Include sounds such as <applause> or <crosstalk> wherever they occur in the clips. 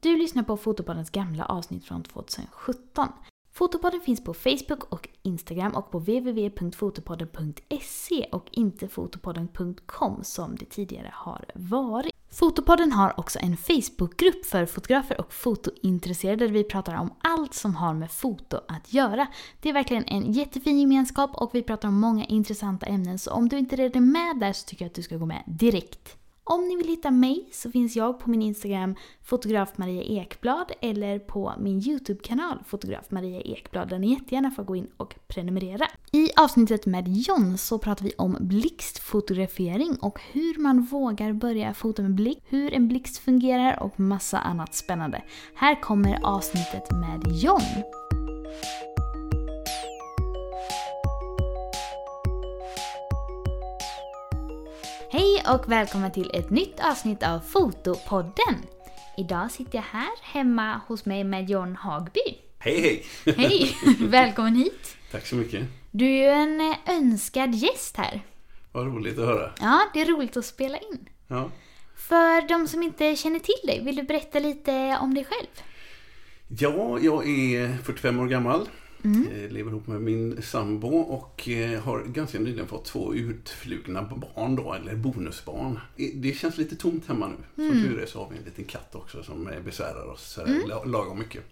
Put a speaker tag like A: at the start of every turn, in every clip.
A: Du lyssnar på Fotopoddens gamla avsnitt från 2017. Fotopodden finns på Facebook och Instagram och på www.fotopodden.se och inte fotopodden.com som det tidigare har varit. Fotopodden har också en Facebookgrupp för fotografer och fotointresserade där vi pratar om allt som har med foto att göra. Det är verkligen en jättefin gemenskap och vi pratar om många intressanta ämnen så om du inte redan är med där så tycker jag att du ska gå med direkt. Om ni vill hitta mig så finns jag på min Instagram fotograf Maria Ekblad eller på min YouTube-kanal fotograf Maria Ekblad där ni jättegärna får gå in och prenumerera. I avsnittet med John så pratar vi om blixtfotografering och hur man vågar börja fota med blixt, hur en blixt fungerar och massa annat spännande. Här kommer avsnittet med John. Hej och välkommen till ett nytt avsnitt av Fotopodden. Idag sitter jag här hemma hos mig med John Hagby.
B: Hej hej!
A: Hej! <laughs> Välkommen hit!
B: Tack så mycket.
A: Du är ju en eh, önskad gäst här.
B: Vad roligt att höra.
A: Ja, det är roligt att spela in.
B: Ja.
A: För de som inte känner till dig, vill du berätta lite om dig själv?
B: ja, jag är 45 år gammal.
A: Mm.
B: Eh, Lever ihop med min sambo och eh, har ganska nyligen fått två utflugna barn då, eller bonusbarn. Det känns lite tomt hemma nu.
A: Mm.
B: Som tur är så har vi en liten katt också som besvärar oss la- lagom mycket.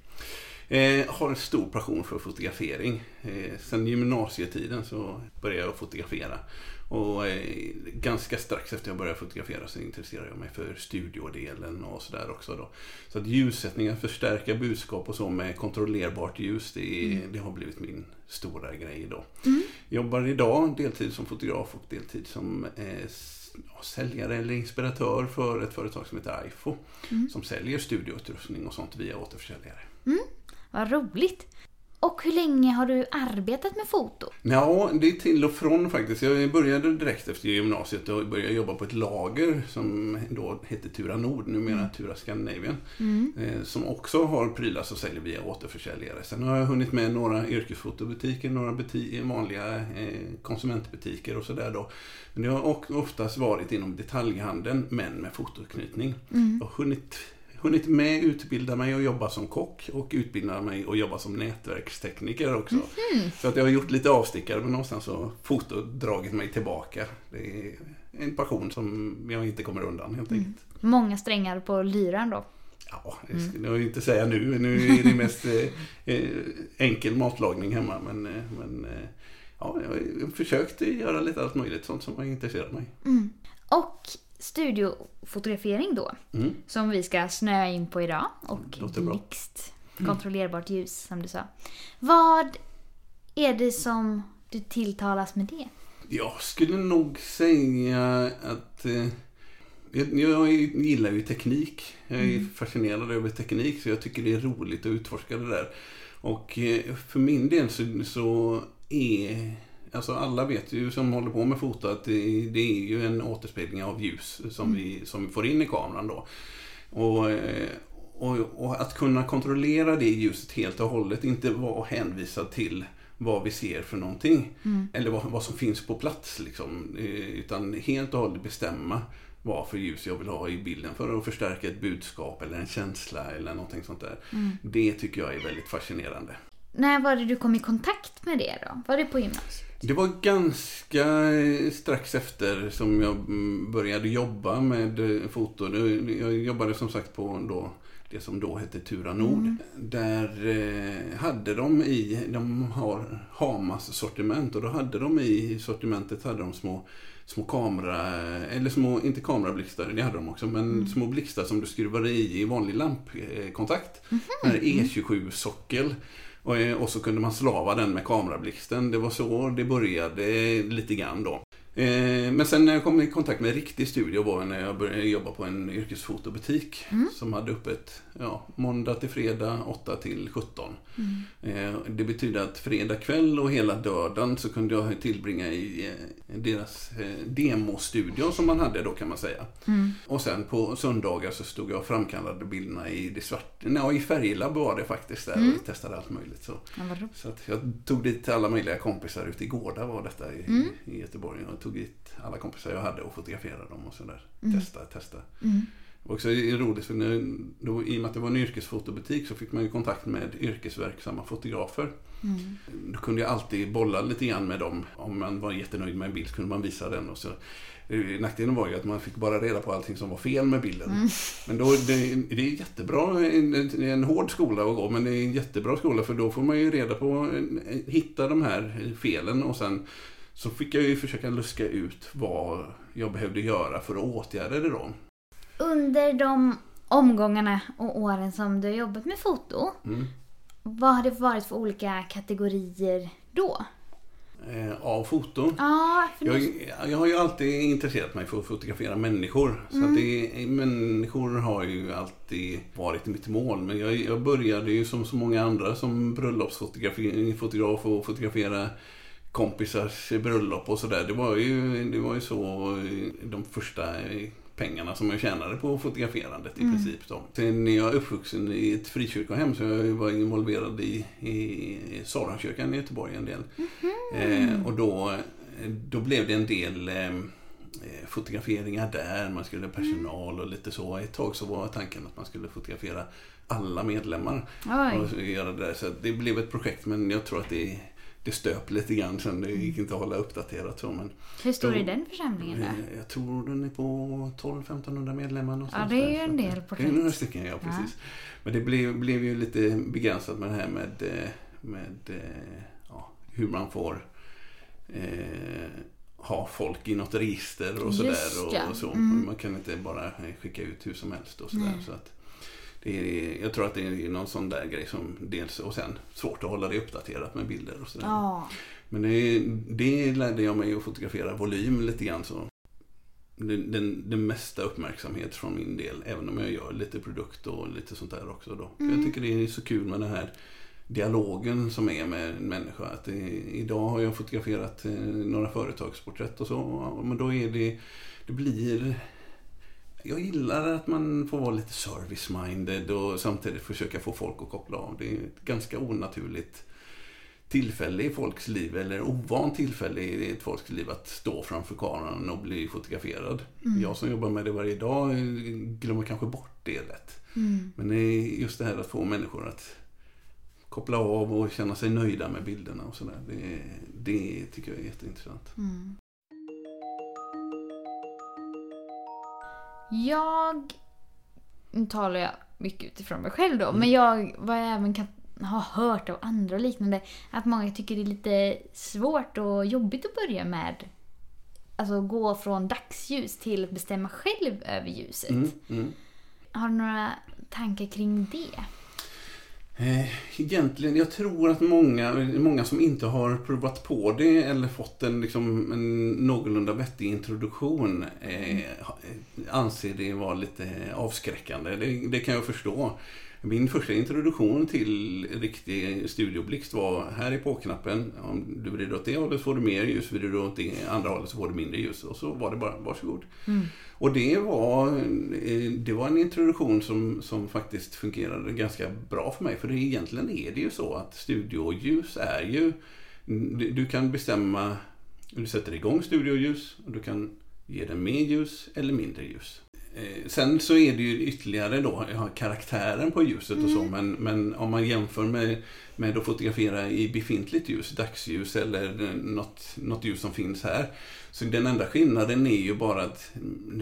B: Eh, har en stor passion för fotografering. Eh, sen gymnasietiden så började jag fotografera. Och eh, ganska strax efter jag började fotografera så intresserade jag mig för studiodelen och sådär också då. Så att ljussättningen, förstärka budskap och så med kontrollerbart ljus, det, är, det har blivit min stora grej då. Jobbar idag deltid som fotograf och deltid som eh, säljare eller inspiratör för ett företag som heter iFo. Som säljer studioutrustning och sånt via återförsäljare.
A: Vad roligt! Och hur länge har du arbetat med foto?
B: Ja, det är till och från faktiskt. Jag började direkt efter gymnasiet och började jobba på ett lager som då hette Tura Nord, numera Tura Scandinavian. Eh, som också har prylar som säljer via återförsäljare. Sen har jag hunnit med några yrkesfotobutiker, några buti- vanliga eh, konsumentbutiker och sådär då. Men det har oftast varit inom detaljhandeln, men med fotoknytning. Jag har hunnit hunnit med utbilda mig och jobba som kock och utbilda mig och jobba som nätverkstekniker också. Så att jag har gjort lite avstickare men någonstans har foto dragit mig tillbaka. Det är en passion som jag inte kommer undan helt enkelt.
A: Många strängar på lyran då.
B: Ja, det ska jag inte säga nu. Nu är det mest eh, eh, enkel matlagning hemma men, eh, men eh, ja, jag har försökt göra lite allt möjligt sånt som har intresserat mig.
A: Och studiofotografering då,
B: Mm.
A: som vi ska snöa in på idag. Och blixt, kontrollerbart ljus som du sa. Vad är det som du tilltalas med det?
B: Jag skulle nog säga att eh, jag, gillar ju teknik. Jag är fascinerad över teknik så jag tycker det är roligt att utforska det där. Och eh, för min del så, så är Alltså alla vet ju som håller på med foto att det, det är ju en återspegling av ljus som, vi, som vi får in i kameran då. Och, eh, och, och att kunna kontrollera det ljuset helt och hållet, inte vara hänvisad till vad vi ser för någonting. Eller vad, vad som finns på plats liksom. Eh, Utan helt och hållet bestämma vad för ljus jag vill ha i bilden för att förstärka ett budskap eller en känsla eller någonting sånt där. Det tycker jag är väldigt fascinerande.
A: När var det du kom i kontakt med det då? Var det på gymnasiet?
B: Det var ganska eh, strax efter som jag mm, började jobba med eh, foto. Jag jobbade som sagt på då det som då hette Tura Nord. Där eh, hade de i, de har Hamas sortiment och då hade de i sortimentet hade de små små kamera, eller små, inte kamerablixtar, det hade de också, men små blixtar som du skruvar i i vanlig lampkontakt. Mm E27-sockel. Och, eh, och så kunde man slava den med kamerablixten. Det var så det började lite grann då. Eh, Men sen när jag kom i kontakt med riktig studio var när jag började jobba på en yrkesfotobutik som hade öppet ja, måndag till fredag 8 till 17. Eh, Det betyder att fredag kväll och hela döden så kunde jag tillbringa i eh, deras eh, demostudio som man hade då kan man säga. Och sen på söndagar så stod jag och framkallade bilderna i det svart, nej, i färglab var det faktiskt där och testade allt möjligt. Så.
A: Ja.
B: Så jag tog dit alla möjliga kompisar ute i Gårda var detta i, i Göteborg. Jag tog dit alla kompisar jag hade och fotograferade dem och sådär. Testa, testa. Också roligt för när, då, i och med att det var en yrkesfotobutik så fick man ju kontakt med yrkesverksamma fotografer.
A: Mm.
B: Då kunde jag alltid bolla lite grann med dem. Om man var jättenöjd med en bild så kunde man visa den. Och så. Eh, Nackdelen var ju att man fick bara reda på allting som var fel med bilden.
A: Mm.
B: Men då, det, det är jättebra, en, en, en hård skola att gå, men det är en jättebra skola för då får man ju reda på, eh, hitta de här felen och sen så fick jag ju försöka luska ut vad jag behövde göra för att åtgärda det då.
A: Under de omgångarna och åren som du har jobbat med foto,
B: Mm.
A: vad har det varit för olika kategorier då?
B: Eh, av foton.
A: Ja,
B: Jag, jag har ju alltid intresserat mig för att fotografera människor. Så att det, människor har ju alltid varit mitt mål. Men jag, jag började ju som så många andra som bröllopsfotograf och fotografera kompisars bröllop och sådär. Det, var ju, det var ju så eh, de första pengarna som jag tjänade på fotograferandet i princip. Då. Sen är jag uppvuxen i ett frikyrkohem så jag var involverad i, i Saronkyrkan i Göteborg en del. Eh, och då, då blev det en del eh, fotograferingar där. Man skulle ha personal och lite så. Ett tag så var tanken att man skulle fotografera alla medlemmar.
A: Oj.
B: Och göra det, där. så det blev ett projekt men jag tror att det, det stöp lite grann sen. Det gick inte att hålla uppdaterat så. Men
A: Hur stor
B: då-
A: är den församlingen då?
B: Eh, Jag tror den är på 12-1500 medlemmar.
A: Ja, det är ju en del
B: Det är
A: projekt.
B: några stycken, ja precis. Men det blev, blev ju lite begränsat med det här med, eh, med eh, ja, hur man får eh, ha folk i något register och sådär. Och,
A: ja.
B: och så.
A: Mm.
B: Man kan inte bara skicka ut hur som helst och sådär. Så att är, jag tror att det är någon sån där grej som dels och sen svårt att hålla det uppdaterat med bilder och sådär.
A: Ja.
B: Men det, det lärde jag mig att fotografera volym lite grann. Så den, den, den mesta uppmärksamhet från min del, även om jag gör lite produkt och lite sånt där också. Då. För Jag tycker det är så kul med den här dialogen som är med en människa. Att det, idag har jag fotograferat eh, några företagsporträtt och så. Men då är det, det blir... Jag gillar att man får vara lite service-minded och samtidigt försöka få folk att koppla av. Det är ett ganska onaturligt tillfälle i folks liv, eller ovant tillfälle i ett folks liv att stå framför kameran och bli fotograferad. Jag som jobbar med det varje dag glömmer kanske bort det lätt.
A: Mm.
B: Men det är just det här att få människor att koppla av och känna sig nöjda med bilderna och sådär. Det, det tycker jag är jätteintressant.
A: Mm. Jag... Nu talar jag mycket utifrån mig själv då, men jag vad jag även kan ha hört av andra och liknande att många tycker det är lite svårt och jobbigt att börja med Alltså gå från dagsljus till att bestämma själv över ljuset.
B: Mm, mm.
A: Har du några tankar kring det?
B: Eh, Egentligen, jag tror att många, många som inte har provat på det eller fått en, liksom, en någorlunda vettig introduktion eh, anser det vara lite avskräckande. Det, det kan jag förstå. Min första introduktion till riktig studioblixt var här i på-knappen. Om du vrider åt det hållet får du mer ljus, vrider du åt det andra hållet så får du mindre ljus. Och så var det bara, varsågod. Och det var, eh, det var en introduktion som, som faktiskt fungerade ganska bra för mig. För det, egentligen är det ju så att studioljus är ju... Du, du kan bestämma... Du sätter igång studioljus och du kan ge den mer ljus eller mindre ljus. Eh, Sen så är det ju ytterligare då ja, karaktären på ljuset och så. Men, men om man jämför med, med att fotografera i befintligt ljus, dagsljus eller eh, något, något ljus som finns här. Så den enda skillnaden är ju bara att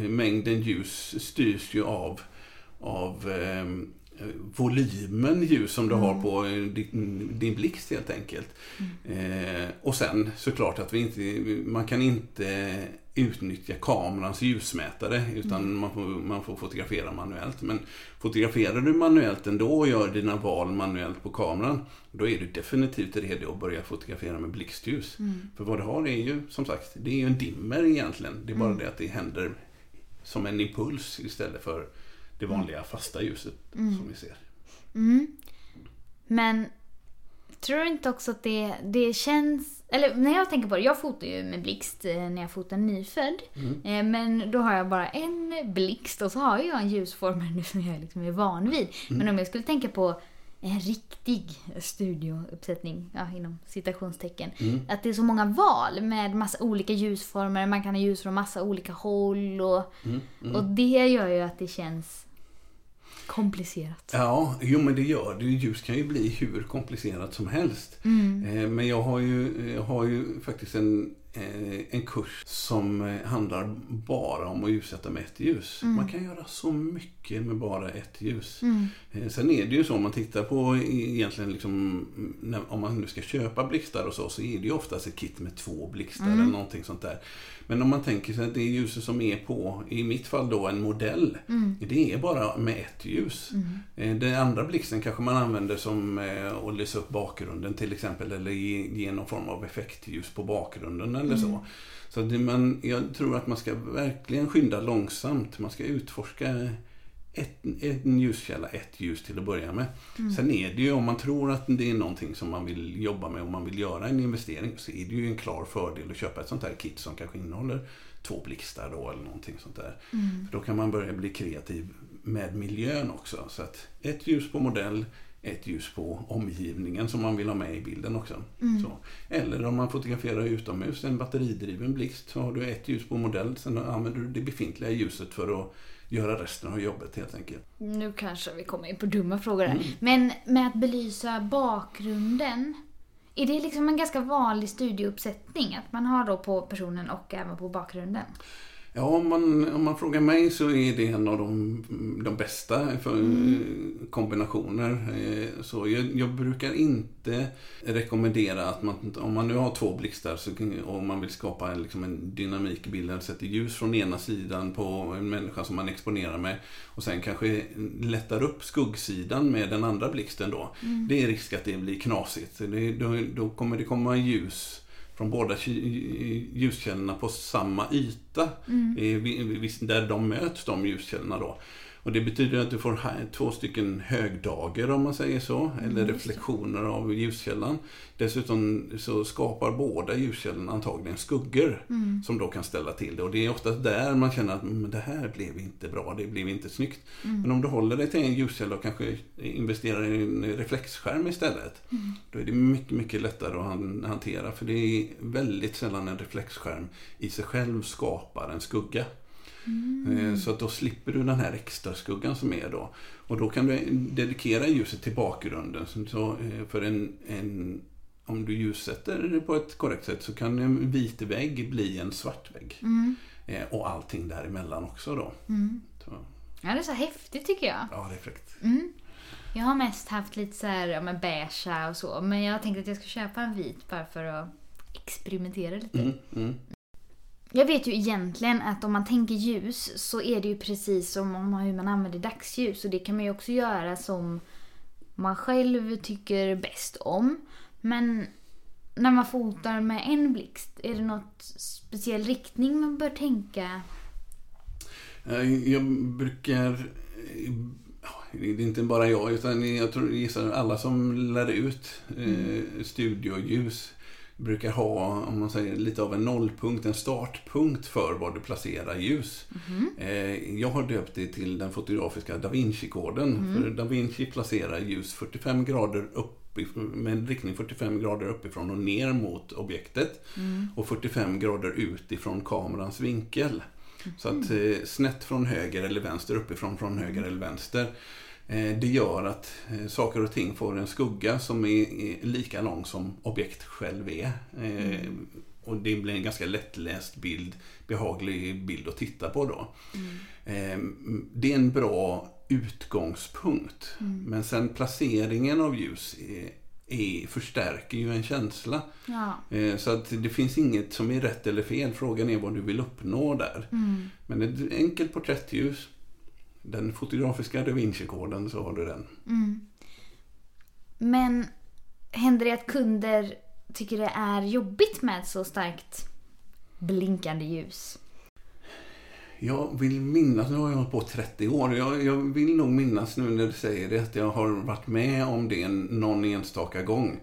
B: mängden ljus styrs ju av, av eh, volymen ljus som du har på eh, din, din blixt helt enkelt. Eh, och sen såklart att vi inte, man kan inte utnyttja kamerans ljusmätare utan man, får, man får fotografera manuellt. Men fotograferar du manuellt ändå och gör dina val manuellt på kameran då är du definitivt redo att börja fotografera med blixtljus. För vad du har är ju som sagt, det är ju en dimmer egentligen. Det är bara det att det händer som en impuls istället för det vanliga fasta ljuset som vi ser.
A: Mm. Men tror du inte också att det, det känns... Eller när jag tänker på det, jag fotar ju med blixt eh, när jag fotar nyfödd. Eh, Men då har jag bara en blixt och så har jag en ljusformare nu som jag liksom är van vid. Men om jag skulle tänka på en riktig studiouppsättning, ja, inom citationstecken.
B: Mm.
A: Att det är så många val med massa olika ljusformer, man kan ha ljus från massa olika håll och,
B: Mm. Mm.
A: och det gör ju att det känns komplicerat.
B: Ja, jo men det gör det. Ljus kan ju bli hur komplicerat som helst.
A: Mm.
B: Eh, Men jag har ju, jag har ju faktiskt en, eh, en kurs som eh, handlar bara om att ljussätta med ett ljus.
A: Mm.
B: Man kan göra så mycket med bara ett ljus.
A: Mm.
B: Sen är det ju så om man tittar på egentligen liksom, om man nu ska köpa blixtar och så, så är det ju oftast ett kit med två blixtar
A: Mm.
B: eller någonting sånt där. Men om man tänker sig att det ljuset som är på, i mitt fall då en modell,
A: Mm.
B: det är bara med ett ljus.
A: Mm.
B: Eh, Den andra blixten kanske man använder som eh, att lysa upp bakgrunden till exempel eller ge, ge någon form av effektljus på bakgrunden eller
A: Mm.
B: så. Så det man, jag tror att man ska verkligen skynda långsamt. Man ska utforska ett, en ljuskälla, ett ljus till att börja med.
A: Mm.
B: Sen är det ju om man tror att det är någonting som man vill jobba med och man vill göra en investering så är det ju en klar fördel att köpa ett sånt här kit som kanske innehåller två blixtar då eller någonting sånt där.
A: Mm.
B: För då kan man börja bli kreativ med miljön också. Så att ett ljus på modell, ett ljus på omgivningen som man vill ha med i bilden också.
A: Mm.
B: Eller om man fotograferar utomhus, en batteridriven blixt, så har du ett ljus på modell. Sen använder du det befintliga ljuset för att göra resten av jobbet helt enkelt.
A: Nu kanske vi kommer in på dumma frågor här.
B: Mm.
A: Men med att belysa bakgrunden. Är det liksom en ganska vanlig studieuppsättning? Att man har då på personen och även på bakgrunden?
B: Ja, om man, om man frågar mig så är det en av de, de bästa för kombinationer. Eh, Så jag, jag brukar inte rekommendera att man, om man nu har två blixtar så, och man vill skapa en, liksom en dynamik i bilden, sätter ljus från ena sidan på en människa som man exponerar med och sen kanske lättar upp skuggsidan med den andra blixten då. Det är risk att det blir knasigt. Det, då, då kommer det komma ljus från båda ljuskällorna på samma yta.
A: Mm.
B: Där de möts, de ljuskällorna då. Och det betyder att du får två stycken högdager om man säger så, eller reflektioner av ljuskällan. Dessutom så skapar båda ljuskällorna antagligen skuggor
A: Mm.
B: som då kan ställa till det. Och det är oftast där man känner att "Men det här blev inte bra, det blev inte snyggt.
A: Mm.
B: Men om du håller dig till en ljuskälla och kanske investerar i en reflexskärm istället.
A: Mm.
B: Då är det mycket, mycket lättare att han- hantera. För det är väldigt sällan en reflexskärm i sig själv skapar en skugga.
A: Mm.
B: Eh, Så att då slipper du den här extra skuggan som är då. Och då kan du dedikera ljuset till bakgrunden. Så- eh, för en, en, om du ljussätter det på ett korrekt sätt så kan en vit vägg bli en svart vägg.
A: Mm.
B: Eh, Och allting däremellan också då.
A: Mm. Ja, det är så häftigt tycker jag.
B: ja, det är fräckt.
A: Mm. Jag har mest haft lite så här, ja men beigea och så. Men jag tänkte att jag ska köpa en vit bara för att experimentera lite.
B: Mm, mm.
A: Jag vet ju egentligen att om man tänker ljus så är det ju precis som om man, hur man använder dagsljus. Och det kan man ju också göra som man själv tycker bäst om. Men när man fotar med en blixt, är det något speciell riktning man bör tänka?
B: Eh, Jag brukar... eh, Det är inte bara jag, utan jag tror, gissar alla som lär ut eh, studioljus brukar ha, om man säger, lite av en nollpunkt, en startpunkt för var du placerar ljus. Eh, jag har döpt det till den fotografiska Da Vinci-koden. För Da Vinci placerar ljus 45 grader upp med en riktning 45 grader uppifrån och ner mot objektet och 45 grader utifrån kamerans vinkel. Så att eh, snett från höger eller vänster, uppifrån från höger eller vänster. Eh, det gör att eh, saker och ting får en skugga som är, lika lång som objekt själv är. Eh, och det blir en ganska lättläst bild, behaglig bild att titta på då. Eh, det är en bra utgångspunkt. Men sen placeringen av ljus är, är, förstärker ju en känsla.
A: Ja.
B: Så att det finns inget som är rätt eller fel. Frågan är vad du vill uppnå där.
A: Mm.
B: Men ett enkelt porträttljus, den fotografiska Da Vinci-koden, så har du den.
A: Mm. Men händer det att kunder tycker det är jobbigt med så starkt blinkande ljus?
B: Jag vill minnas, nu har jag hållit på 30 år, jag, jag vill nog minnas nu när du säger det att jag har varit med om det någon enstaka gång.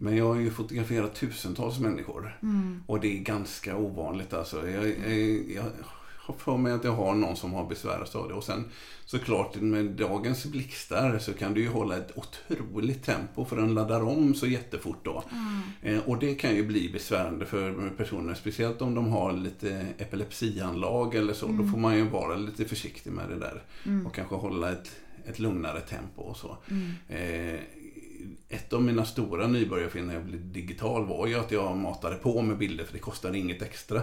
B: Men jag har ju fotograferat tusentals människor. Och det är ganska ovanligt alltså. Jag, jag, jag har för mig att jag har någon som har besvärats av det. Och sen såklart med dagens blixtar så kan du ju hålla ett otroligt tempo för den laddar om så jättefort då. Mm. och det kan ju bli besvärande för personer, speciellt om de har lite epilepsianlag eller så. Mm. Då får man ju vara lite försiktig med det där. Mm. Och kanske hålla ett, ett lugnare tempo och så. Mm. Eh, ett av mina stora nybörjarfel när jag blev digital var ju att jag matade på med bilder för det kostade inget extra.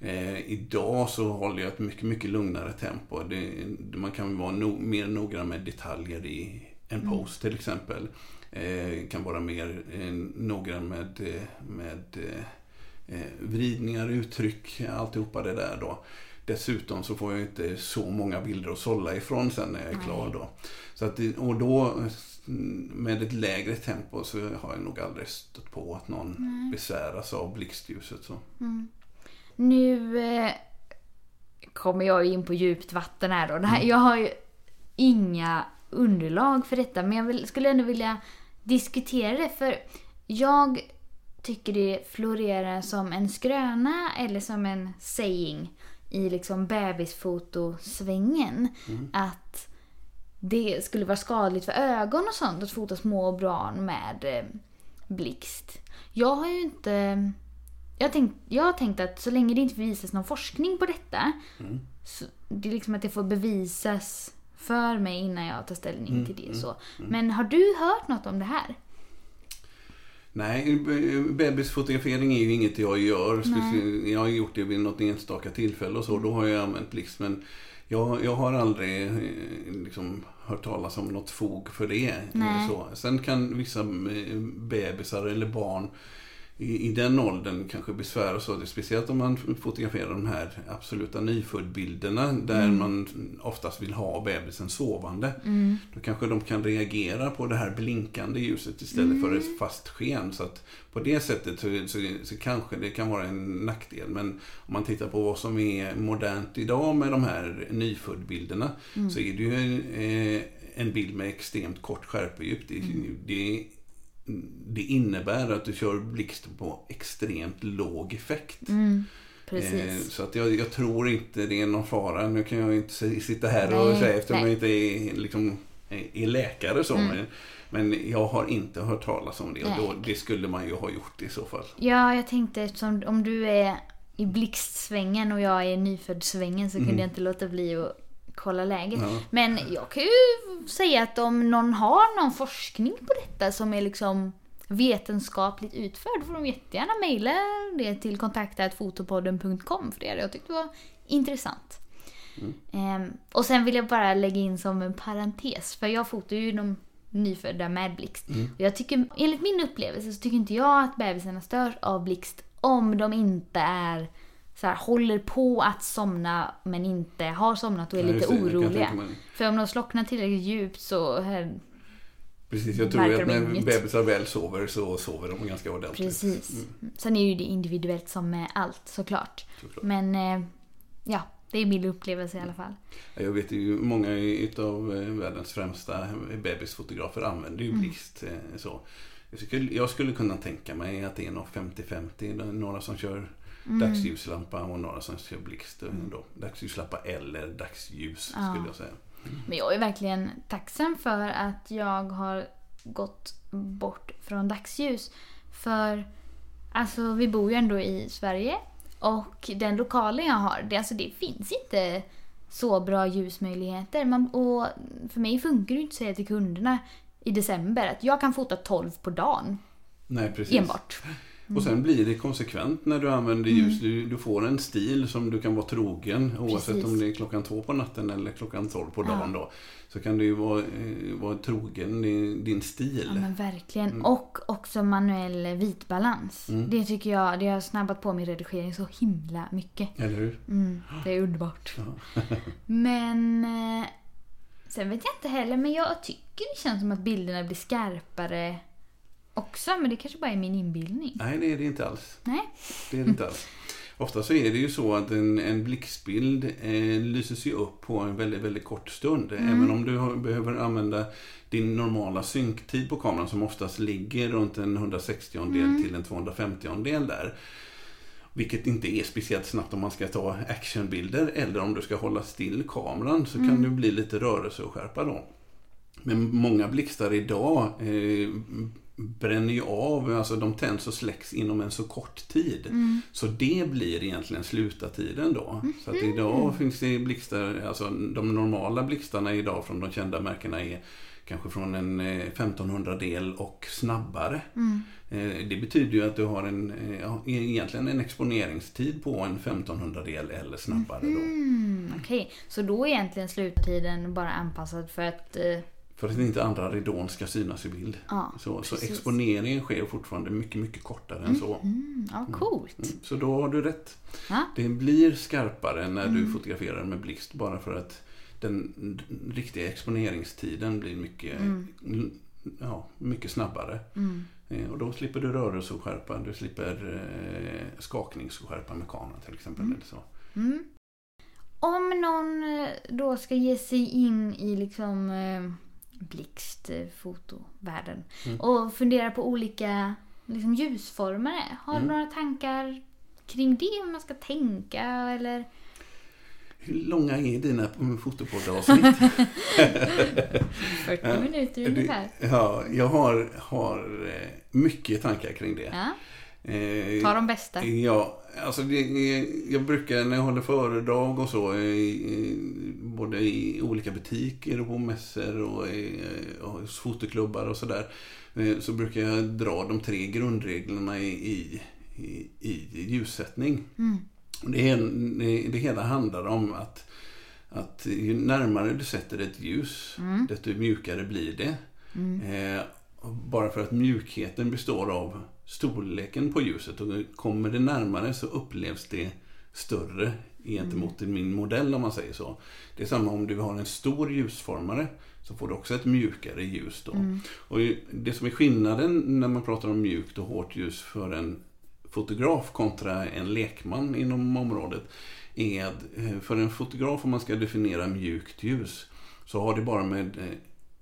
B: Eh, idag så håller jag ett mycket, mycket lugnare tempo. Det, man kan vara no, mer noggrann med detaljer i en mm. post till exempel. Eh, kan vara mer eh, noggrann med, eh, med eh, eh, vridningar, uttryck, alltihopa det där då. Dessutom så får jag inte så många bilder att sålla ifrån sen när jag är klar då. Så att, och då med ett lägre tempo så har jag nog aldrig stött på att någon Nej. besväras av blixtljuset. Så. Mm.
A: Nu eh, kommer jag in på djupt vatten här då. Här, mm. Jag har ju inga underlag för detta men jag vill, skulle ändå vilja diskutera det för jag tycker det florerar som en skröna eller som en saying i liksom bebisfotosvängen. Mm. Att det skulle vara skadligt för ögon och sånt att fota små barn med eh, blixt. Jag har ju inte... Jag, tänkt, jag har tänkt att så länge det inte visas någon forskning på detta, mm. så det är liksom att det får bevisas för mig innan jag tar ställning mm, till det. Mm, så. Mm. Men har du hört något om det här?
B: Nej, bebisfotografering är ju inget jag gör. Nej. Jag har gjort det vid något enstaka tillfälle och så. Då har jag använt blixt. Men jag, jag har aldrig eh, liksom, hört talas om något fog för det. Så. Sen kan vissa eh, bebisar eller barn i, i den åldern kanske besväras av det. Speciellt om man fotograferar de här absoluta nyföddbilderna där mm. man oftast vill ha bebisen sovande. Mm. Då kanske de kan reagera på det här blinkande ljuset istället mm. för ett fast sken. Så att på det sättet så, så, så, kanske det kan vara en nackdel. Men om man tittar på vad som är modernt idag med de här nyföddbilderna mm. så är det ju eh, en bild med extremt kort skärpedjup. Det, mm. det det innebär att du kör blixt på extremt låg effekt. Mm, eh, så att jag, jag, tror inte det är någon fara. Nu kan jag inte sitta här nej, och säga eftersom nej. jag inte är, liksom, är läkare så. Mm. Men jag har inte hört talas om det och då, det skulle man ju ha gjort i så fall.
A: Ja, jag tänkte eftersom om du är i blixtsvängen och jag är i nyföddsvängen så kunde mm. jag inte låta bli att kolla läget. Ja. Men jag kan ju säga att om någon har någon forskning på detta som är liksom vetenskapligt utförd får de jättegärna mejla det till kontaktatfotopodden.com för det hade jag tyckt var intressant. Mm. Ehm, och sen vill jag bara lägga in som en parentes, för jag fotar ju de nyfödda med blixt. Mm. Och jag tycker, enligt min upplevelse så tycker inte jag att bebisarna störs av blixt om de inte är så här, håller på att somna men inte har somnat och är ja, lite det, oroliga. För om de slocknar tillräckligt djupt så här,
B: Precis, jag tror att när bebisar väl sover så sover de ganska ordentligt.
A: Precis. Mm. Sen är ju det individuellt som med allt såklart. såklart. Men eh, ja, det är min upplevelse i alla fall.
B: Jag vet ju många av eh, världens främsta bebisfotografer använder ju mm. blixt. Mm. Så. Jag skulle kunna tänka mig att det är nog 50-50. Några som kör Mm. Dagsljuslampa och några som kör blixt. Mm. Dagsljuslampa eller dagsljus ja. skulle jag säga.
A: Mm. Men jag är verkligen tacksam för att jag har gått bort från dagsljus. För alltså vi bor ju ändå i Sverige och den lokalen jag har, det, alltså, det finns inte så bra ljusmöjligheter. Man, och för mig funkar det inte att säga till kunderna i december att jag kan fota 12 på dagen.
B: Nej, precis.
A: Enbart.
B: Och sen blir det konsekvent när du använder mm. ljus. Du, du, får en stil som du kan vara trogen oavsett Precis. om det är klockan två på natten eller klockan tolv på dagen. Ja. Då, så kan du ju vara, eh, vara trogen i din stil.
A: Ja men verkligen. Mm. Och också manuell vitbalans. Mm. Det tycker jag, det har snabbat på min redigering så himla mycket.
B: Eller hur?
A: Mm, det är underbart. Ja. <laughs> men eh, sen vet jag inte heller, men jag tycker det känns som att bilderna blir skarpare också, men det kanske bara är min inbildning.
B: Nej, det är det inte alls.
A: Nej.
B: Det är det inte alls. Ofta så är det ju så att en, en blixtbild eh, lyses ju upp på en väldigt, väldigt kort stund. Mm. Även om du har, behöver använda din normala synktid på kameran som oftast ligger runt en 160 del mm. till en 250 del där. Vilket inte är speciellt snabbt om man ska ta actionbilder eller om du ska hålla still kameran så kan det bli lite rörelse och skärpa då. Men många blixtar idag eh, bränner ju av, alltså de tänds och släcks inom en så kort tid. Så det blir egentligen slutartiden då. Så att idag finns det blixtar, alltså de normala blixtarna idag från de kända märkena är kanske från en eh, 1500-del och snabbare. Eh, Det betyder ju att du har en, eh, ja, egentligen en exponeringstid på en 1500-del eller snabbare då.
A: Mm, Okej, så då är egentligen sluttiden bara anpassad för att...
B: För att inte andra ridån ska synas i bild.
A: ja,
B: Så, så exponeringen sker fortfarande mycket, mycket kortare än så.
A: Mm, ja, coolt.
B: Mm, Så då har du rätt.
A: Ja.
B: Det blir skarpare när
A: Mm.
B: du fotograferar med blixt bara för att den riktiga exponeringstiden blir mycket,
A: Mm.
B: ja, mycket snabbare.
A: Mm.
B: Eh, Och då slipper du rörelse och skärpa. Du slipper eh, skaknings och skärpa med kameran till exempel. Eller så.
A: Mm. Om någon eh, då ska ge sig in i liksom eh, blixtfotovärlden
B: Mm.
A: och fundera på olika liksom, ljusformer. Har du
B: Mm.
A: några tankar kring det? Hur man ska tänka eller?
B: Hur långa är dina fotopoddavsnitt? <laughs> <laughs>
A: 40 minuter ungefär.
B: ja, jag har, har eh, mycket tankar kring det.
A: Ja,
B: Eh,
A: ta de bästa.
B: Ja, alltså det, jag brukar när jag håller föredrag och så, i, både i olika butiker och på mässor och, i, och hos fotoklubbar och sådär, eh, så brukar jag dra de tre grundreglerna i, i, i, i ljussättning.
A: Mm.
B: Det, det hela handlar om att, att ju närmare du sätter ett ljus,
A: Mm.
B: desto mjukare blir det.
A: Mm.
B: Eh, bara för att mjukheten består av storleken på ljuset och kommer det närmare så upplevs det större gentemot min modell om man säger så. Det är samma om du har en stor ljusformare så får du också ett mjukare ljus då.
A: Mm.
B: Och det som är skillnaden när man pratar om mjukt och hårt ljus för en fotograf kontra en lekman inom området är att eh, för en fotograf om man ska definiera mjukt ljus så har det bara med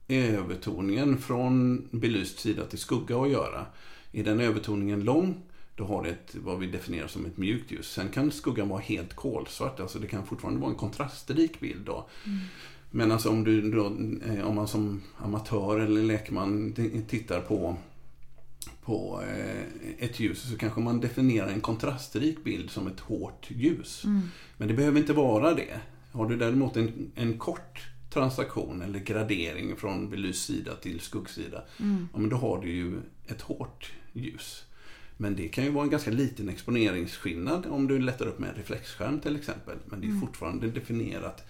B: eh, övertoningen från belyst sida till skugga att göra. Är den övertoningen lång, då har det ett, vad vi definierar som ett mjukt ljus. Sen kan skuggan vara helt kolsvart, alltså det kan fortfarande vara en kontrastrik bild då. Men alltså om, du då, eh, om man som amatör eller lekman tittar på, på eh, ett ljus så kanske man definierar en kontrastrik bild som ett hårt ljus.
A: Mm.
B: Men det behöver inte vara det. Har du däremot en, en kort transaktion eller gradering från belyst sida till skuggsida,
A: Mm.
B: ja, men då har du ju ett hårt ljus. Men det kan ju vara en ganska liten exponeringsskillnad om du lättar upp med en reflexskärm till exempel. Men det är fortfarande definierat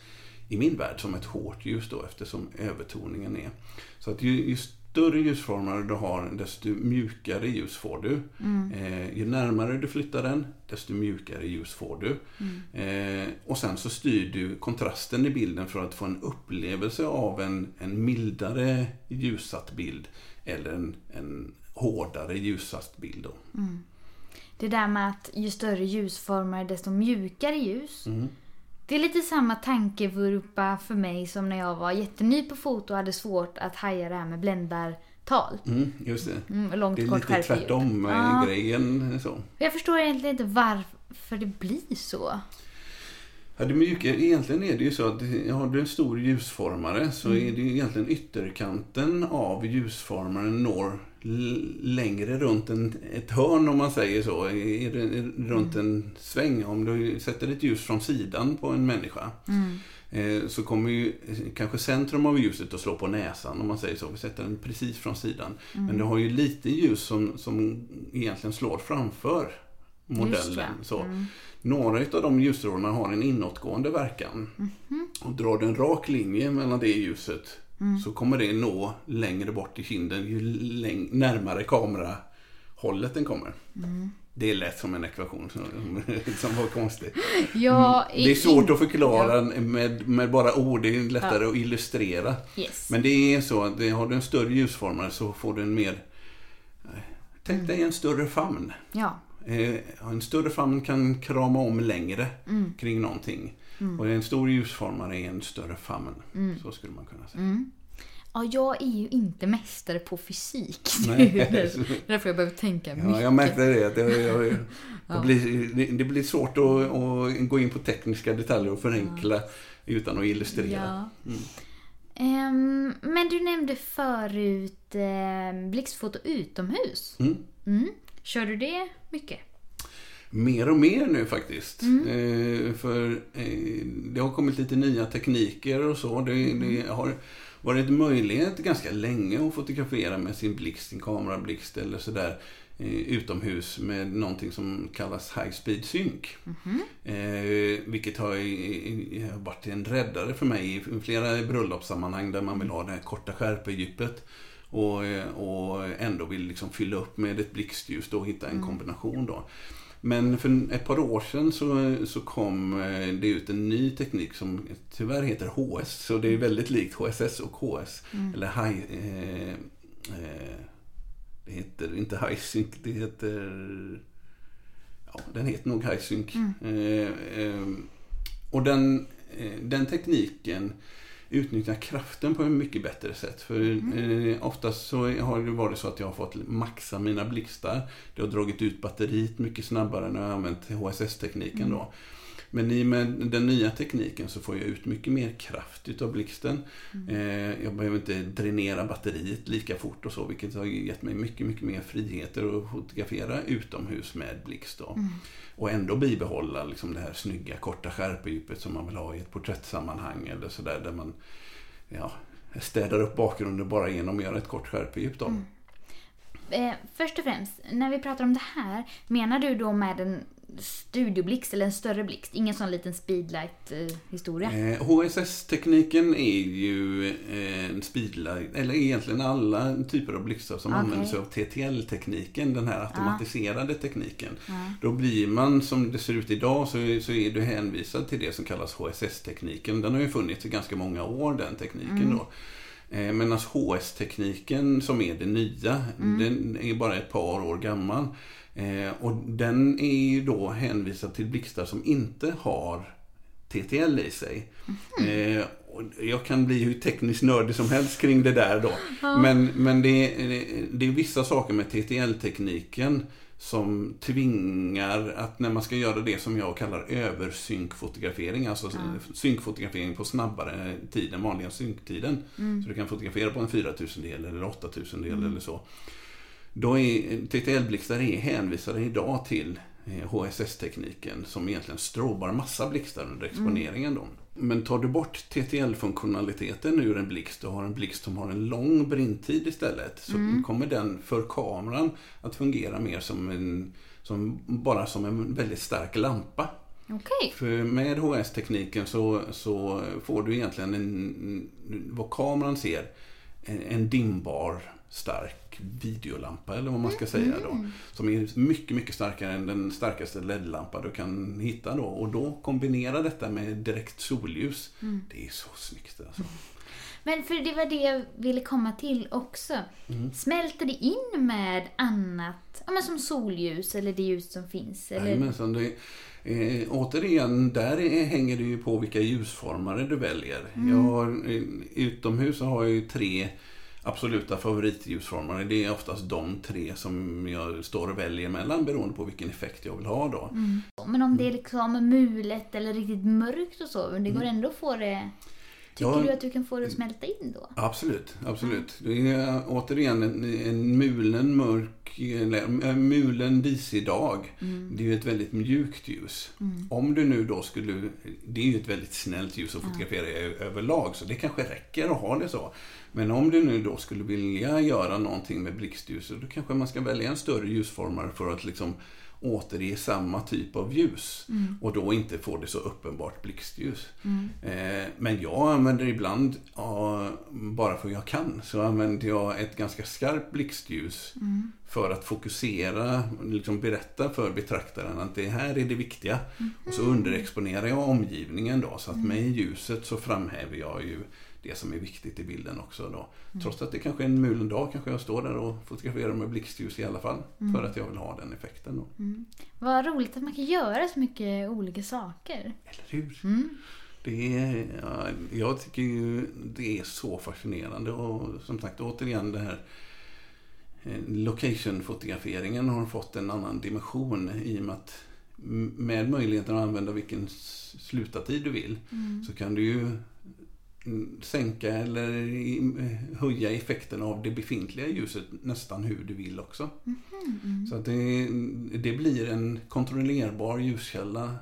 B: i min värld som ett hårt ljus då eftersom övertoningen är. Så att ju, ju större ljusformar du har desto mjukare ljus får du.
A: Mm.
B: Eh, ju närmare du flyttar den desto mjukare ljus får du.
A: Mm.
B: Eh, och sen så styr du kontrasten i bilden för att få en upplevelse av en, en mildare ljussatt bild eller en, en hårdare ljussatt bild. Då.
A: Mm. Det där med att ju större ljusformer desto mjukare ljus.
B: Mm.
A: Det är lite samma tankevurpa för mig som när jag var jätteny på foto och hade svårt att haja det här med bländartal.
B: Mm, just det.
A: Mm, långt
B: Det är
A: kort
B: lite tvärtom med
A: Ja.
B: grejen. Så.
A: Jag förstår egentligen inte varför det blir så.
B: Ja, det mjuka, egentligen är det ju så att har du en stor ljusformare så
A: Mm.
B: är det egentligen ytterkanten av ljusformaren når längre runt en, ett hörn om man säger så. Det, är runt
A: Mm.
B: en sväng. Om du sätter ett ljus från sidan på en människa
A: Mm.
B: eh, så kommer ju kanske centrum av ljuset att slå på näsan om man säger så. Vi sätter den precis från sidan.
A: Mm.
B: Men du har ju lite ljus som, som egentligen slår framför modellen. Så.
A: Mm.
B: Några av de ljusstrålarna har en inåtgående verkan.
A: Mhm.
B: Och drar du en rak linje mellan det ljuset
A: Mm.
B: så kommer det nå längre bort i kinden ju närmare kamerahållet den kommer.
A: Mm.
B: Det lät som en ekvation som, som var konstig. <laughs>
A: Jag
B: Mm. Det är svårt att förklara med, med bara ord, det är lättare att illustrera.
A: Yes.
B: Men det är så att har du en större ljusformare så får du en mer... eh, Tänk dig en större famn.
A: Ja.
B: Eh, En större famn kan krama om längre
A: Mm.
B: kring någonting.
A: Mm.
B: Och en stor ljusformare är en större famn.
A: Mm.
B: Så skulle man kunna säga.
A: Mm. Ja, jag är ju inte mästare på fysik. <laughs>
B: Nej.
A: Därför jag behöver tänka mycket.
B: Ja, jag märkte det. Att jag, jag, jag, <laughs> det, blir, det, blir svårt att, att gå in på tekniska detaljer och förenkla utan att illustrera.
A: Ja. Ehm, men du nämnde förut eh, blixtfoto utomhus.
B: Mm.
A: Mm. Kör du det mycket?
B: Mer och mer nu faktiskt.
A: Mm.
B: Eh, för eh, det har kommit lite nya tekniker och så. Det,
A: Mm.
B: det har varit möjlighet ganska länge att fotografera med sin blixt, sin kamerablixt eller sådär eh, utomhus med någonting som kallas High Speed Sync. Eh, vilket har i- varit en räddare för mig i flera bröllopssammanhang där man vill ha det här korta skärpedjupet och, eh, och ändå vill liksom fylla upp med ett blixtljus och hitta en kombination då. Men för ett par år sedan så, så kom eh, det ut en ny teknik som tyvärr heter HS. Så det är väldigt likt HSS och HS. Eller high, eh, eh, det heter inte High Sync, det heter... Ja, den heter nog High Sync. Eh, eh, och den, eh, den tekniken utnyttjar kraften på ett mycket bättre sätt. För eh, oftast så har det varit så att jag har fått maxa mina blixtar. Det har dragit ut batteriet mycket snabbare när jag har använt HSS-tekniken då. Men i och med den nya tekniken så får jag ut mycket mer kraft utav blixten. Eh, jag behöver inte dränera batteriet lika fort och så, vilket har gett mig mycket, mycket mer friheter att fotografera utomhus med blixt. Då. Och ändå bibehålla liksom det här snygga, korta skärpedjupet som man vill ha i ett porträttsammanhang eller sådär, där man ja, städar upp bakgrunden bara genom att göra ett kort skärpedjup. Då.
A: Eh, först och främst, när vi pratar om det här, menar du då med en studioblixt eller en större blixt? Ingen sån liten speedlight-historia?
B: Eh, HSS-tekniken är ju eh, speedlight, eller egentligen alla typer av blixtar som
A: Okej.
B: använder sig av TTL-tekniken, den här automatiserade tekniken.
A: Ja.
B: Då blir man, som det ser ut idag, så, så är du hänvisad till det som kallas HSS-tekniken. Den har ju funnits i ganska måga år, den tekniken då. Eh, Medan HS-tekniken som är det nya, den är bara ett par år gammal. Eh, och den är ju då hänvisad till blixtar som inte har TTL i sig. Eh, och jag kan bli hur tekniskt nördig som helst kring det där då. Men, men det, är- det är vissa saker med TTL-tekniken som tvingar att när man ska göra det som jag kallar översynkfotografering, alltså synkfotografering på snabbare tid än vanliga synktiden. Så du kan fotografera på en 4000 del eller 8000 del eller så. Då är TTL-blixtar är hänvisade idag till eh, HSS-tekniken som egentligen strobar massa blixtar under exponeringen. Då. Men tar du bort TTL-funktionaliteten ur en blixt och har en blixt som har en lång brintid istället så kommer den för kameran att fungera mer som en, som, bara som en väldigt stark lampa.
A: Okej.
B: För med HS-tekniken så, så får du egentligen en, vad kameran ser, en, en dimbar stark videolampa eller vad man ska säga då. Som är mycket, mycket starkare än den starkaste LED-lampa du kan hitta då. Och då kombinera detta med direkt solljus. Det är så snyggt alltså.
A: Men för det var det jag ville komma till också. Smälter det in med annat, ja, men som solljus eller det ljus som finns? Eller?
B: Jajamensan, det, eh, återigen, där är, hänger det ju på vilka ljusformare du väljer. Jag har, eh, utomhus har jag ju tre absoluta favoritljusformare. Det är oftast de tre som jag står och väljer mellan beroende på vilken effekt jag vill ha då.
A: Men om det är liksom mulet eller riktigt mörkt och så, men det går ändå att få det... Tycker
B: Ja.
A: du att du kan få det att smälta in då?
B: Absolut, absolut. Det är återigen en, en mulen mörk, eller en mulen disig dag. Det är ju ett väldigt mjukt ljus. Om du nu då skulle, det är ju ett väldigt snällt ljus att fotografera i överlag, så det kanske räcker att ha det så. Men om du nu då skulle vilja göra någonting med blixtljuset, då kanske man ska välja en större ljusformare för att liksom återge samma typ av ljus och då inte få det så uppenbart blixtljus. Eh, men jag använder ibland, ja, bara för jag kan, så använder jag ett ganska skarpt blixtljus för att fokusera, liksom berätta för betraktaren att det här är det viktiga. Och så underexponerar jag omgivningen då, så att med ljuset så framhäver jag ju det som är viktigt i bilden också då. Trots att det kanske är en mulen dag kanske jag står där och fotograferar med blixtljus i alla fall. För att jag vill ha den effekten då.
A: Vad roligt att man kan göra så mycket olika saker.
B: Eller hur?
A: Mm.
B: Det är, ja, jag tycker ju det är så fascinerande och som sagt återigen det här eh, location-fotograferingen har fått en annan dimension i och med att med möjligheten att använda vilken slutartid du vill
A: Mm.
B: så kan du ju mm, sänka eller i- höja effekten av det befintliga ljuset nästan hur du vill också.
A: Mm.
B: Så att det, det blir en kontrollerbar ljuskälla,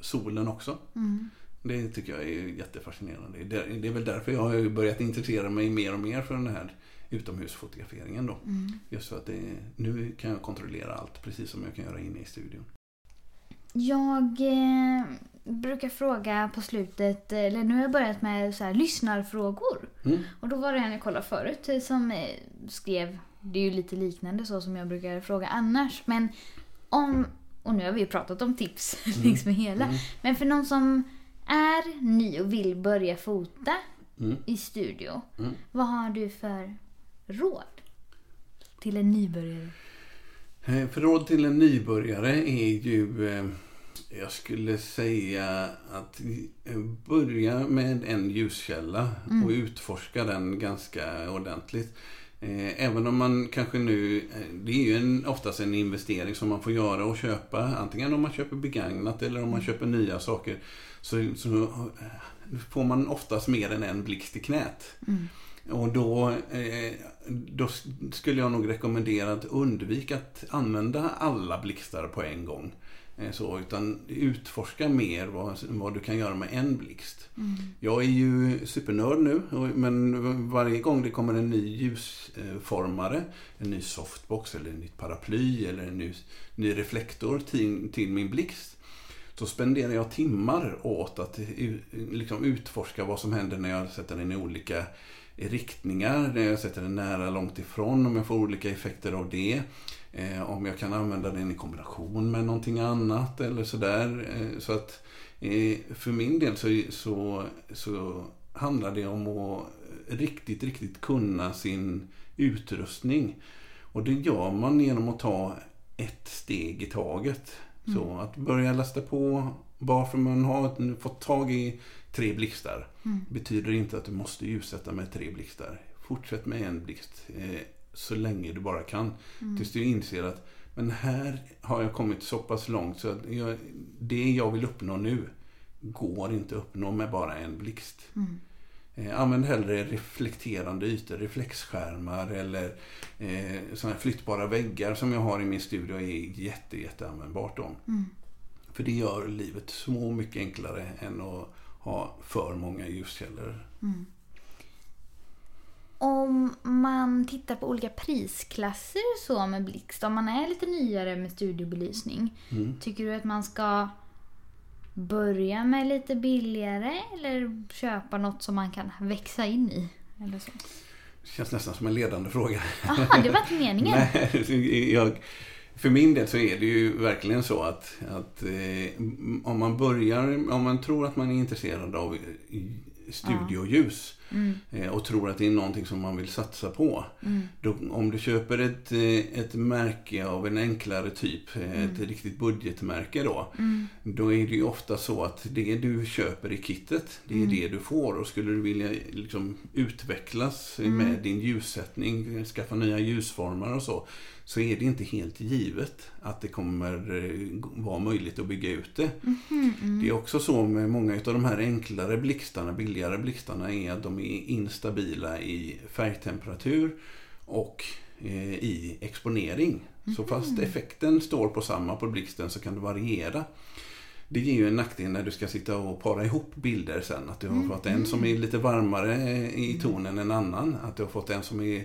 B: solen också.
A: Mm.
B: Det tycker jag är jättefascinerande. Det är, det är väl därför jag har börjat intressera mig mer och mer för den här utomhusfotograferingen då.
A: Mm.
B: Just för att det, nu kan jag kontrollera allt precis som jag kan göra inne i studion.
A: Jag eh, brukar fråga på slutet, eller nu har jag börjat med så här, lyssnarfrågor.
B: Mm.
A: Och då var det en jag kollade förut eh, som eh, skrev, det är ju lite liknande så som jag brukar fråga annars, men om, och nu har vi ju pratat om tips <laughs> längs med hela,
B: Mm.
A: men för någon som är ny och vill börja fota
B: Mm.
A: i studio,
B: Mm.
A: vad har du för råd till en nybörjare?
B: Eh, För råd till en nybörjare är ju, jag skulle säga att eh, börja med en ljuskälla och utforska den ganska ordentligt. Eh, Även om man kanske nu, eh, det är ju en, oftast en investering som man får göra och köpa. Antingen om man köper begagnat eller om man köper nya saker. Så, så får man oftast mer än en blixt i knät.
A: Mm.
B: Och då, då skulle jag nog rekommendera att undvika att använda alla blixtar på en gång. Eh, så, utan utforska mer vad, vad du kan göra med en blixt.
A: Mm.
B: Jag är ju supernörd nu, men varje gång det kommer en ny ljusformare, en ny softbox eller ett nytt paraply eller en ny, ny reflektor till, till min blixt så spenderar jag timmar åt att liksom utforska vad som händer när jag sätter den i olika riktningar, när jag sätter den nära, långt ifrån, om jag får olika effekter av det. Eh, om jag kan använda den i kombination med någonting annat eller sådär. Eh, så att eh, för min del så, så, så handlar det om att riktigt, riktigt kunna sin utrustning. Och det gör man genom att ta ett steg i taget. Så att börja lasta på bara för man har fått tag i tre blixtar
A: Mm.
B: betyder inte att du måste ljussätta med tre blixtar. Fortsätt med en blixt eh, så länge du bara kan.
A: Mm.
B: Tills du inser att men här har jag kommit så pass långt så att jag, det jag vill uppnå nu går inte att uppnå med bara en blixt.
A: Mm.
B: Eh, använd hellre reflekterande ytor, reflexskärmar eller eh, såna här flyttbara väggar som jag har i min studio är jätte, jätte användbart då.
A: Mm.
B: För det gör livet så mycket enklare än att ha för många ljuskällor.
A: Mm. Om man tittar på olika prisklasser så med blixt, om man är lite nyare med studiobelysning,
B: Mm.
A: tycker du att man ska börja med lite billigare eller köpa något som man kan växa in i? Eller så?
B: Det känns nästan som en ledande fråga.
A: Aha, det var inte meningen. <laughs>
B: Nej, jag, för min del så är det ju verkligen så att, att eh, om man börjar, om man tror att man är intresserad av studioljus
A: Mm,
B: eh, och tror att det är någonting som man vill satsa på.
A: mm,
B: Då, om du köper ett, eh, ett märke av en enklare typ, eh, ett riktigt budgetmärke då.
A: mm,
B: Då är det ju ofta så att det du köper i kittet, det är
A: Mm.
B: det du får. Och skulle du vilja liksom utvecklas
A: Mm.
B: med din ljussättning, skaffa nya ljusformer och så, så är det inte helt givet att det kommer eh, vara möjligt att bygga ut det.
A: mhm, mm.
B: Det är också så med många av de här enklare blixtarna, billigare blixtarna, är att de är instabila i färgtemperatur och eh, i exponering. Så fast effekten står på samma på blixten så kan det variera. Det ger ju en nackdel när du ska sitta och para ihop bilder sen. Att du har fått en som är lite varmare i tonen än en annan. Att du har fått en som är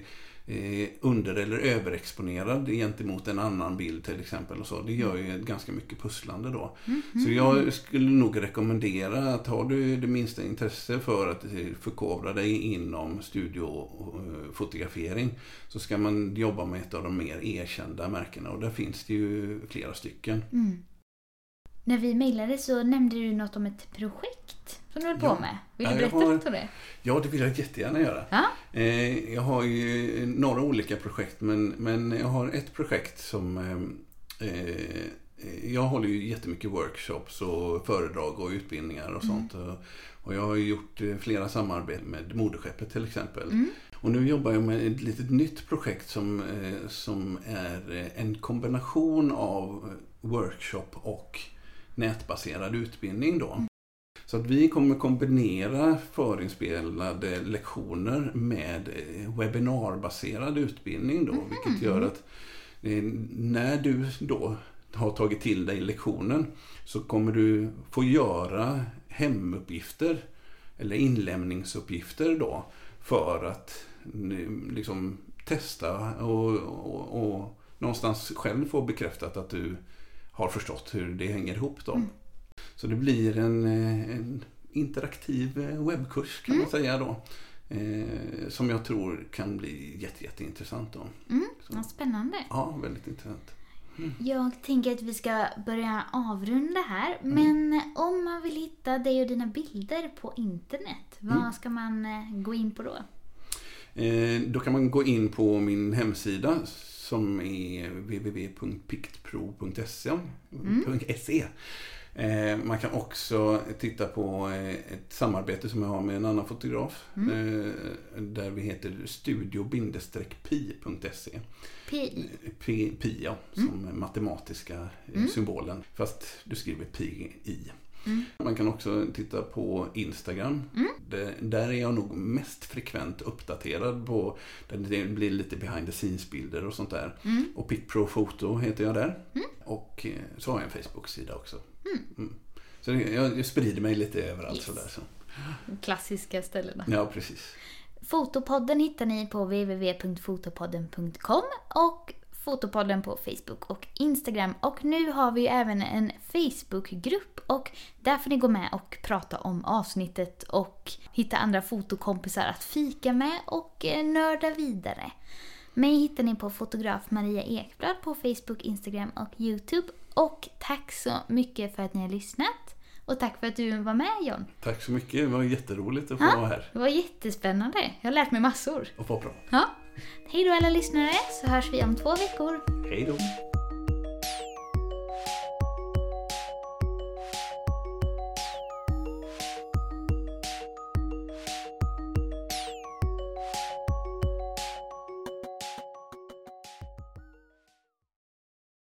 B: under eller överexponerad gentemot en annan bild till exempel. Och så. Det gör ju ganska mycket pusslande då. Så jag skulle nog rekommendera att har du det minsta intresse för att eh, förkovra dig inom studiofotografering så ska man jobba med ett av de mer erkända märkena och där finns det ju flera stycken.
A: Mm. När vi mejlade så nämnde du något om ett projekt som du höll
B: Ja.
A: på med. Vill du berätta
B: har-
A: lite om det?
B: Ja, det vill jag jättegärna göra.
A: Ja.
B: Eh, jag har ju några olika projekt men, men jag har ett projekt som eh, eh, jag håller ju jättemycket workshops och föredrag och utbildningar och sånt. Och, och jag har gjort eh, flera samarbeten med Moderskeppet till exempel.
A: Mm.
B: Och nu jobbar jag med ett litet nytt projekt som, eh, som är en kombination av workshop och nätbaserad utbildning då. Så att vi kommer kombinera förinspelade lektioner med eh, webbinarbaserad utbildning då. Vilket gör att eh, när du då har tagit till dig lektionen så kommer du få göra hemuppgifter eller inlämningsuppgifter då för att liksom testa och, och, och någonstans själv få bekräftat att du har förstått hur det hänger ihop då. Så det blir en, eh, en interaktiv eh, webbkurs kan man säga då. Eh, som jag tror kan bli jätte, jätteintressant då.
A: Mm. Vad spännande.
B: ja, väldigt intressant.
A: Jag tänker att vi ska börja avrunda här. Men om man vill hitta dig och dina bilder på internet, vad ska man eh, gå in på då?
B: Eh, då kan man gå in på min hemsida som är www.pictpro.se. .se. Eh, man kan också titta på eh, ett samarbete som jag har med en annan fotograf. Eh, där vi heter studio-pi.se.
A: PI.
B: P, pi, ja, som matematiska eh, symbolen. Fast du skriver pi i. Man kan också titta på Instagram. Det, där är jag nog mest frekvent uppdaterad på. Där det blir lite behind the scenes-bilder och sånt där. Och Pitpro Foto heter jag där. Och eh, så har jag en Facebook-sida också. Mm. Så det, jag, jag sprider mig lite överallt
A: Yes.
B: sådär. Så.
A: Klassiska ställena.
B: Ja, precis.
A: Fotopodden hittar ni på www.fotopodden.com och Fotopodden på Facebook och Instagram. Och nu har vi även en Facebookgrupp och där får ni gå med och prata om avsnittet och hitta andra fotokompisar att fika med och eh, nörda vidare. Mig hittar ni på fotograf Maria Ekblad på Facebook, Instagram och Youtube. Och tack så mycket för att ni har lyssnat. Och tack för att du var med John.
B: Tack så mycket. Det var jätteroligt att få
A: Ja.
B: vara här
A: Det var jättespännande. Jag har lärt mig massor.
B: och få prata.
A: Ja. Hej då alla lyssnare, så hörs vi om två veckor.
B: Hej då!